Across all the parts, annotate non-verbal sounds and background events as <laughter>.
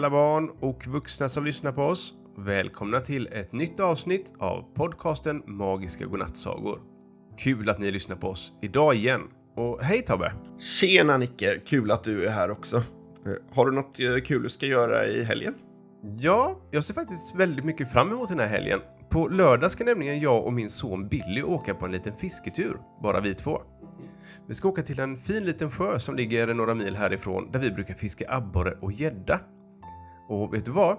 alla barn och vuxna som lyssnar på oss. Välkomna till ett nytt avsnitt av podcasten Magiska godnattsagor. Kul att ni lyssnar på oss idag igen. Och hej Tobbe! Tjena Nicke! Kul att du är här också. Eh, Har du något eh, kul du ska göra i helgen? Ja, jag ser faktiskt väldigt mycket fram emot den här helgen. På lördag ska nämligen jag och min son Billy åka på en liten fisketur, bara vi två. Vi ska åka till en fin liten sjö som ligger några mil härifrån där vi brukar fiska abborre och gädda. Och vet du vad?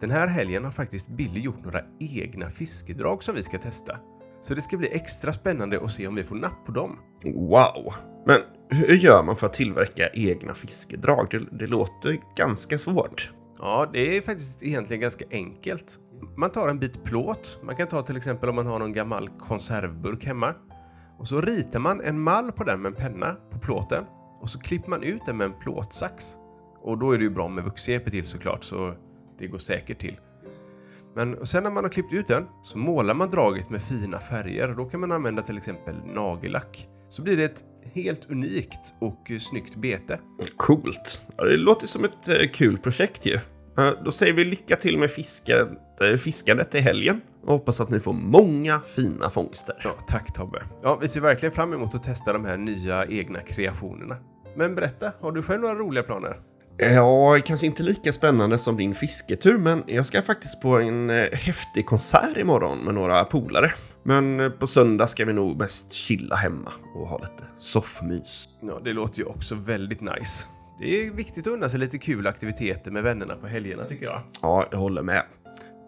Den här helgen har faktiskt Billy gjort några egna fiskedrag som vi ska testa. Så det ska bli extra spännande att se om vi får napp på dem. Wow! Men hur gör man för att tillverka egna fiskedrag? Det, det låter ganska svårt. Ja, det är faktiskt egentligen ganska enkelt. Man tar en bit plåt. Man kan ta till exempel om man har någon gammal konservburk hemma. Och så ritar man en mall på den med en penna på plåten. Och så klipper man ut den med en plåtsax. Och då är det ju bra med vuxenhjälp till såklart, så det går säkert till. Men sen när man har klippt ut den så målar man draget med fina färger. Då kan man använda till exempel nagellack. Så blir det ett helt unikt och snyggt bete. Coolt! Ja, det låter som ett eh, kul projekt ju. Då säger vi lycka till med eh, fiskandet i helgen och hoppas att ni får många fina fångster. Ja, tack Tobbe. Ja, vi ser verkligen fram emot att testa de här nya egna kreationerna. Men berätta, har du själv några roliga planer? Ja, kanske inte lika spännande som din fisketur, men jag ska faktiskt på en eh, häftig konsert imorgon med några polare. Men eh, på söndag ska vi nog mest chilla hemma och ha lite soffmys. Ja, det låter ju också väldigt nice. Det är viktigt att unna sig lite kul aktiviteter med vännerna på helgerna tycker jag. Ja, jag håller med.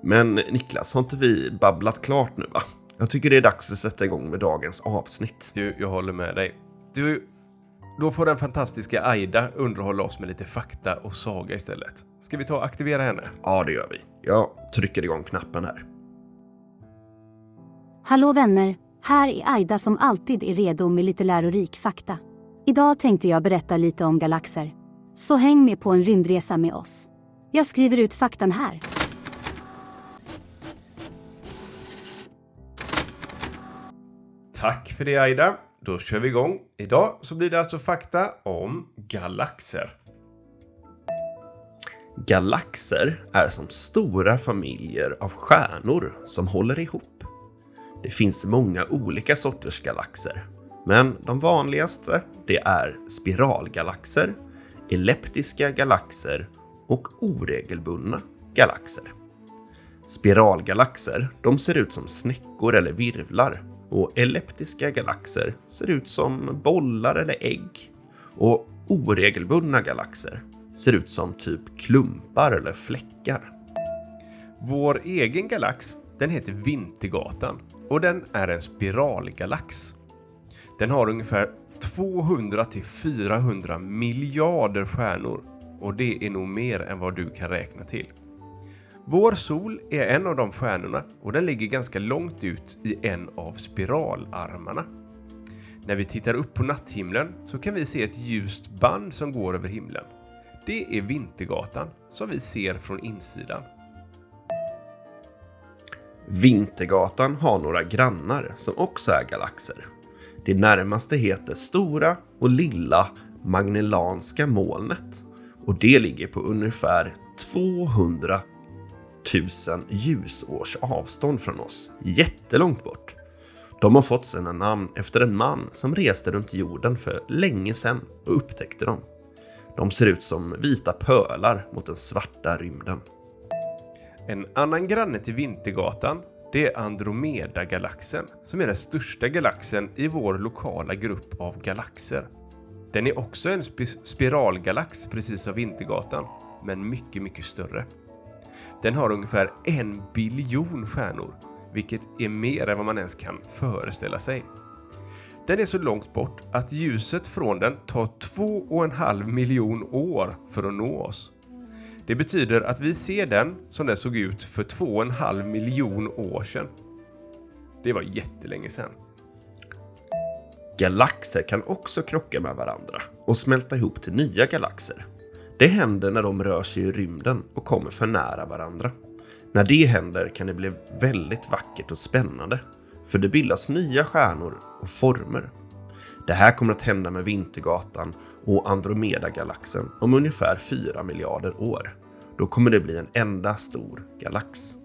Men Niklas, har inte vi babblat klart nu va? Jag tycker det är dags att sätta igång med dagens avsnitt. Du, jag håller med dig. Du, då får den fantastiska Aida underhålla oss med lite fakta och saga istället. Ska vi ta och aktivera henne? Ja, det gör vi. Jag trycker igång knappen här. Hallå vänner! Här är Aida som alltid är redo med lite lärorik fakta. Idag tänkte jag berätta lite om galaxer. Så häng med på en rymdresa med oss. Jag skriver ut faktan här. Tack för det Aida. Då kör vi igång. Idag så blir det alltså fakta om galaxer. Galaxer är som stora familjer av stjärnor som håller ihop. Det finns många olika sorters galaxer, men de vanligaste det är spiralgalaxer, elliptiska galaxer och oregelbundna galaxer. Spiralgalaxer de ser ut som snäckor eller virvlar och elliptiska galaxer ser ut som bollar eller ägg. Och oregelbundna galaxer ser ut som typ klumpar eller fläckar. Vår egen galax, den heter Vintergatan och den är en spiralgalax. Den har ungefär 200 till 400 miljarder stjärnor och det är nog mer än vad du kan räkna till. Vår sol är en av de stjärnorna och den ligger ganska långt ut i en av spiralarmarna. När vi tittar upp på natthimlen så kan vi se ett ljust band som går över himlen. Det är Vintergatan som vi ser från insidan. Vintergatan har några grannar som också är galaxer. Det närmaste heter Stora och Lilla Magellanska molnet och det ligger på ungefär 200 000 ljusårs avstånd från oss. Jättelångt bort. De har fått sina namn efter en man som reste runt jorden för länge sedan och upptäckte dem. De ser ut som vita pölar mot den svarta rymden. En annan granne till Vintergatan, det är Andromeda-galaxen, som är den största galaxen i vår lokala grupp av galaxer. Den är också en spiralgalax, precis som Vintergatan, men mycket, mycket större. Den har ungefär en biljon stjärnor, vilket är mer än vad man ens kan föreställa sig. Den är så långt bort att ljuset från den tar två och en halv miljon år för att nå oss. Det betyder att vi ser den som den såg ut för två och en halv miljon år sedan. Det var jättelänge sedan. Galaxer kan också krocka med varandra och smälta ihop till nya galaxer. Det händer när de rör sig i rymden och kommer för nära varandra. När det händer kan det bli väldigt vackert och spännande, för det bildas nya stjärnor och former. Det här kommer att hända med Vintergatan och Andromedagalaxen om ungefär 4 miljarder år. då kommer det bli en enda stor galax.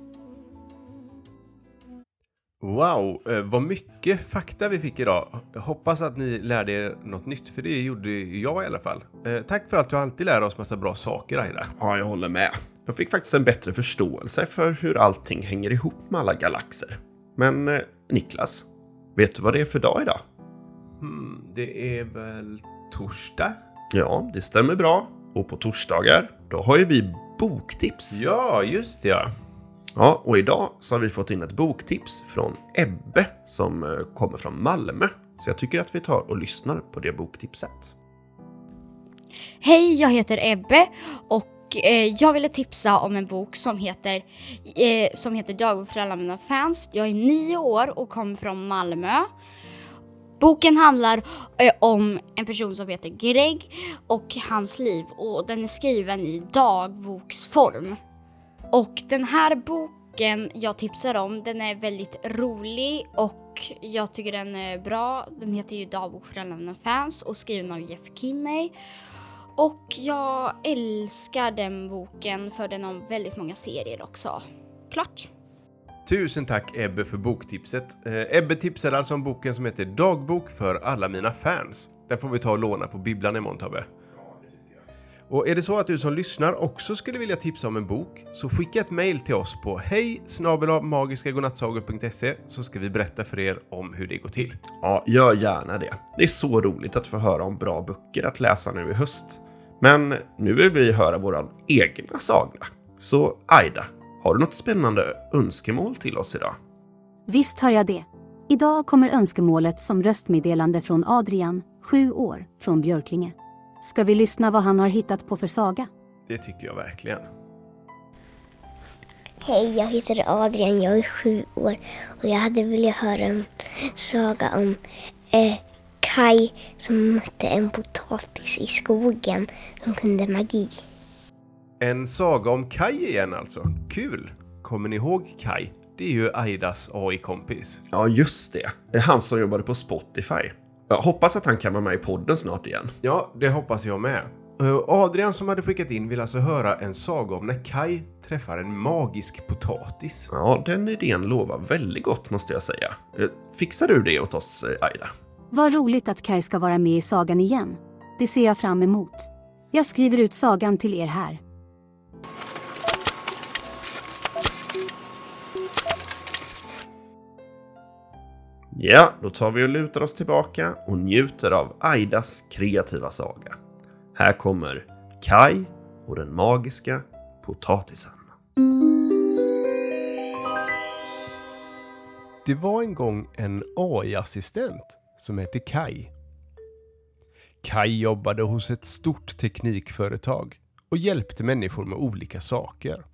Wow, eh, vad mycket fakta vi fick idag. Jag hoppas att ni lärde er något nytt, för det gjorde jag i alla fall. Eh, tack för att du alltid lär oss massa bra saker, Aida. Ja, jag håller med. Jag fick faktiskt en bättre förståelse för hur allting hänger ihop med alla galaxer. Men eh, Niklas, vet du vad det är för dag idag? Hmm, det är väl torsdag? Ja, det stämmer bra. Och på torsdagar, då har ju vi boktips. Ja, just det ja. Ja, och idag så har vi fått in ett boktips från Ebbe som eh, kommer från Malmö. Så jag tycker att vi tar och lyssnar på det boktipset. Hej, jag heter Ebbe och eh, jag ville tipsa om en bok som heter, eh, som heter Dagbok för alla mina fans. Jag är nio år och kommer från Malmö. Boken handlar eh, om en person som heter Greg och hans liv och den är skriven i dagboksform. Och den här boken jag tipsar om, den är väldigt rolig och jag tycker den är bra. Den heter ju Dagbok för alla mina fans och skriven av Jeff Kinney. Och jag älskar den boken för den har väldigt många serier också. Klart! Tusen tack Ebbe för boktipset. Eh, Ebbe tipsade alltså om boken som heter Dagbok för alla mina fans. Den får vi ta och låna på bibblan imorgon Tobbe. Och är det så att du som lyssnar också skulle vilja tipsa om en bok så skicka ett mail till oss på hej magiskagodnattsagor.se så ska vi berätta för er om hur det går till. Ja, gör gärna det. Det är så roligt att få höra om bra böcker att läsa nu i höst. Men nu vill vi höra våran egna saga. Så Aida, har du något spännande önskemål till oss idag? Visst har jag det. Idag kommer önskemålet som röstmeddelande från Adrian, 7 år, från Björklinge. Ska vi lyssna vad han har hittat på för saga? Det tycker jag verkligen. Hej, jag heter Adrian, jag är sju år och jag hade velat höra en saga om eh, Kai som mötte en potatis i skogen som kunde magi. En saga om Kai igen alltså. Kul! Kommer ni ihåg Kai? Det är ju Aidas AI-kompis. Ja, just det. Det är han som jobbade på Spotify. Jag hoppas att han kan vara med i podden snart igen. Ja, det hoppas jag med. Eh, Adrian som hade skickat in vill alltså höra en saga om när Kai träffar en magisk potatis. Ja, den idén lovar väldigt gott måste jag säga. Eh, Fixar du det åt oss, eh, Aida? Vad roligt att Kai ska vara med i sagan igen. Det ser jag fram emot. Jag skriver ut sagan till er här. Ja, då tar vi och lutar oss tillbaka och njuter av Aidas kreativa saga. Här kommer Kai och den magiska potatisen. Det var en gång en AI-assistent som hette Kai. Kai jobbade hos ett stort teknikföretag och hjälpte människor med olika saker.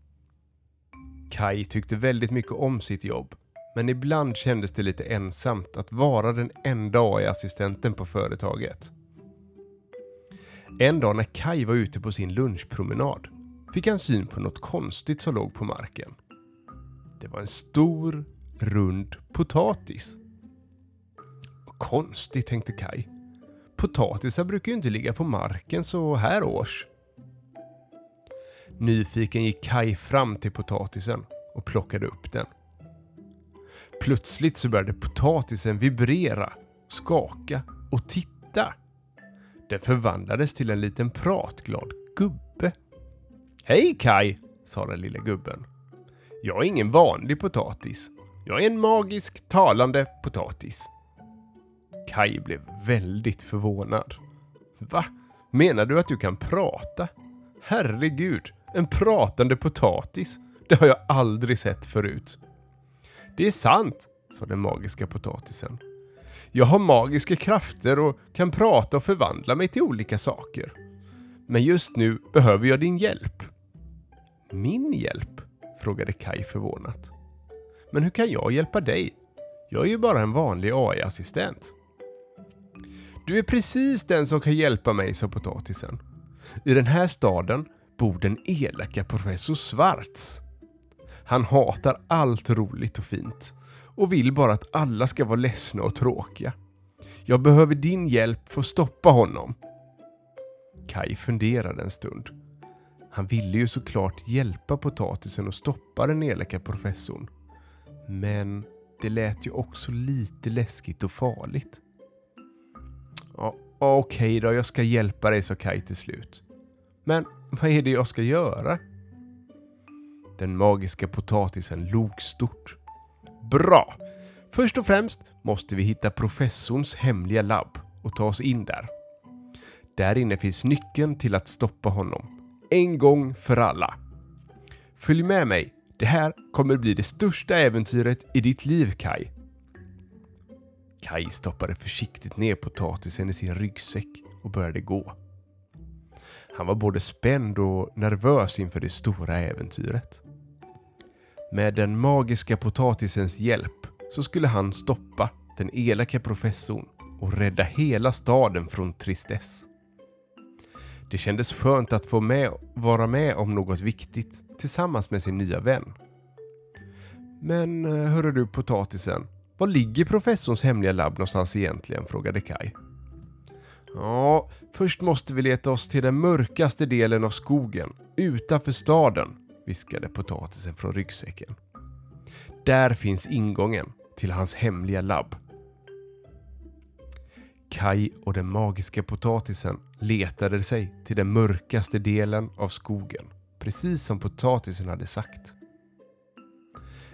Kai tyckte väldigt mycket om sitt jobb men ibland kändes det lite ensamt att vara den enda AI-assistenten på företaget. En dag när Kai var ute på sin lunchpromenad fick han syn på något konstigt som låg på marken. Det var en stor, rund potatis. Vad konstigt, tänkte Kai. Potatisar brukar ju inte ligga på marken så här års. Nyfiken gick Kai fram till potatisen och plockade upp den. Plötsligt så började potatisen vibrera, skaka och titta. Den förvandlades till en liten pratglad gubbe. Hej Kai, sa den lilla gubben. Jag är ingen vanlig potatis. Jag är en magisk talande potatis. Kai blev väldigt förvånad. Va? Menar du att du kan prata? Herregud, en pratande potatis. Det har jag aldrig sett förut. Det är sant, sa den magiska potatisen. Jag har magiska krafter och kan prata och förvandla mig till olika saker. Men just nu behöver jag din hjälp. Min hjälp? frågade Kai förvånat. Men hur kan jag hjälpa dig? Jag är ju bara en vanlig AI-assistent. Du är precis den som kan hjälpa mig, sa potatisen. I den här staden bor den elaka professor Svarts. Han hatar allt roligt och fint och vill bara att alla ska vara ledsna och tråkiga. Jag behöver din hjälp för att stoppa honom. Kai funderade en stund. Han ville ju såklart hjälpa potatisen och stoppa den elaka professorn. Men det lät ju också lite läskigt och farligt. Ja, Okej då, jag ska hjälpa dig, sa Kai till slut. Men vad är det jag ska göra? Den magiska potatisen log stort. Bra! Först och främst måste vi hitta professorns hemliga labb och ta oss in där. Där inne finns nyckeln till att stoppa honom. En gång för alla. Följ med mig. Det här kommer bli det största äventyret i ditt liv, Kai. Kai stoppade försiktigt ner potatisen i sin ryggsäck och började gå. Han var både spänd och nervös inför det stora äventyret. Med den magiska potatisens hjälp så skulle han stoppa den elaka professorn och rädda hela staden från tristess. Det kändes skönt att få med, vara med om något viktigt tillsammans med sin nya vän. Men eh, hörru du potatisen, var ligger professorns hemliga labb någonstans egentligen? frågade Kai. Ja, först måste vi leta oss till den mörkaste delen av skogen, utanför staden, viskade potatisen från ryggsäcken. Där finns ingången till hans hemliga labb. Kai och den magiska potatisen letade sig till den mörkaste delen av skogen, precis som potatisen hade sagt.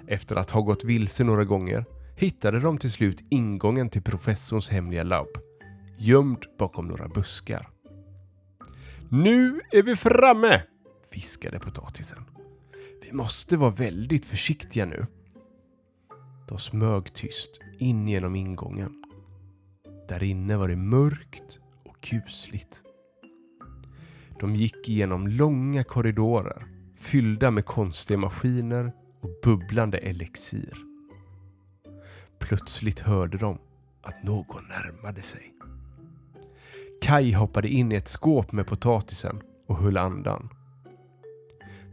Efter att ha gått vilse några gånger hittade de till slut ingången till professorns hemliga labb, gömd bakom några buskar. Nu är vi framme! viskade potatisen. Vi måste vara väldigt försiktiga nu. De smög tyst in genom ingången. Där inne var det mörkt och kusligt. De gick igenom långa korridorer fyllda med konstiga maskiner och bubblande elixir. Plötsligt hörde de att någon närmade sig. Kai hoppade in i ett skåp med potatisen och höll andan.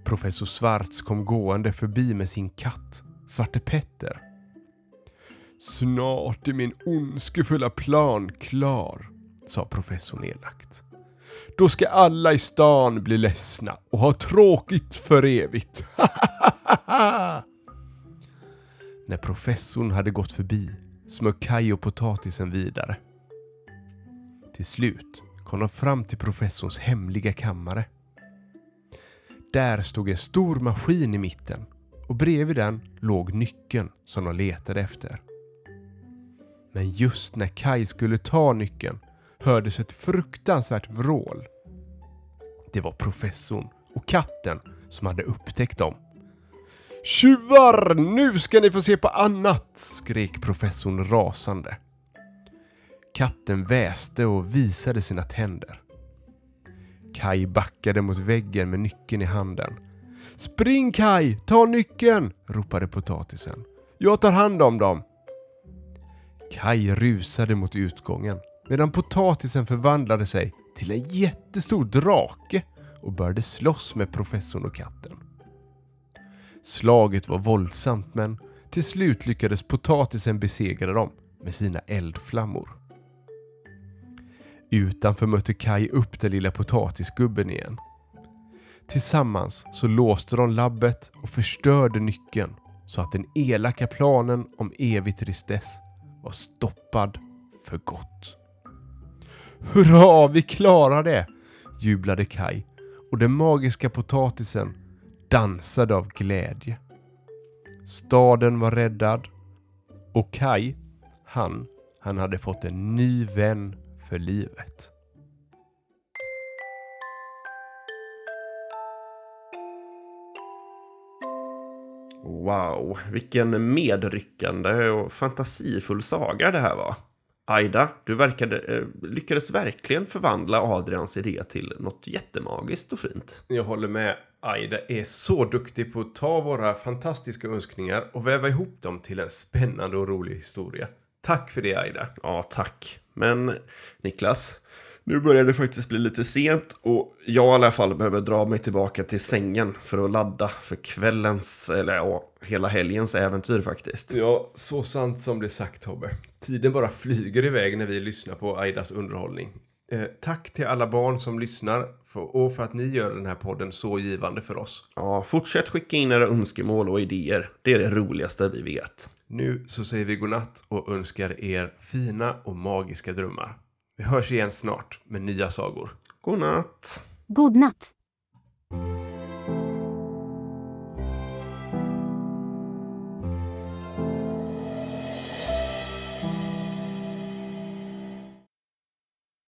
Professor Svarts kom gående förbi med sin katt, Svarte Petter. Snart är min ondskefulla plan klar, sa professorn elakt. Då ska alla i stan bli ledsna och ha tråkigt för evigt. <laughs> När professorn hade gått förbi smög Kaj och potatisen vidare. Till slut kom de fram till professorns hemliga kammare. Där stod en stor maskin i mitten och bredvid den låg nyckeln som de letade efter. Men just när Kai skulle ta nyckeln hördes ett fruktansvärt vrål. Det var professorn och katten som hade upptäckt dem. Tjuvar! Nu ska ni få se på annat! skrek professorn rasande. Katten väste och visade sina tänder. Kai backade mot väggen med nyckeln i handen. Spring Kai, ta nyckeln! ropade potatisen. Jag tar hand om dem. Kai rusade mot utgången medan potatisen förvandlade sig till en jättestor drake och började slåss med professorn och katten. Slaget var våldsamt men till slut lyckades potatisen besegra dem med sina eldflammor. Utanför mötte Kai upp den lilla potatisgubben igen. Tillsammans så låste de labbet och förstörde nyckeln så att den elaka planen om evig tristess var stoppad för gott. Hurra, vi klarar det! jublade Kai och den magiska potatisen dansade av glädje. Staden var räddad och Kai, han, han hade fått en ny vän för livet. Wow, vilken medryckande och fantasifull saga det här var. Aida, du verkade, eh, lyckades verkligen förvandla Adrians idé till något jättemagiskt och fint. Jag håller med. Aida är så duktig på att ta våra fantastiska önskningar och väva ihop dem till en spännande och rolig historia. Tack för det Aida. Ja, tack. Men Niklas, nu börjar det faktiskt bli lite sent och jag i alla fall behöver dra mig tillbaka till sängen för att ladda för kvällens, eller ja, hela helgens äventyr faktiskt. Ja, så sant som det är sagt Tobbe. Tiden bara flyger iväg när vi lyssnar på Aidas underhållning. Eh, tack till alla barn som lyssnar för, och för att ni gör den här podden så givande för oss. Ja, fortsätt skicka in era önskemål och idéer. Det är det roligaste vi vet. Nu så säger vi godnatt och önskar er fina och magiska drömmar. Vi hörs igen snart med nya sagor. God natt! God natt!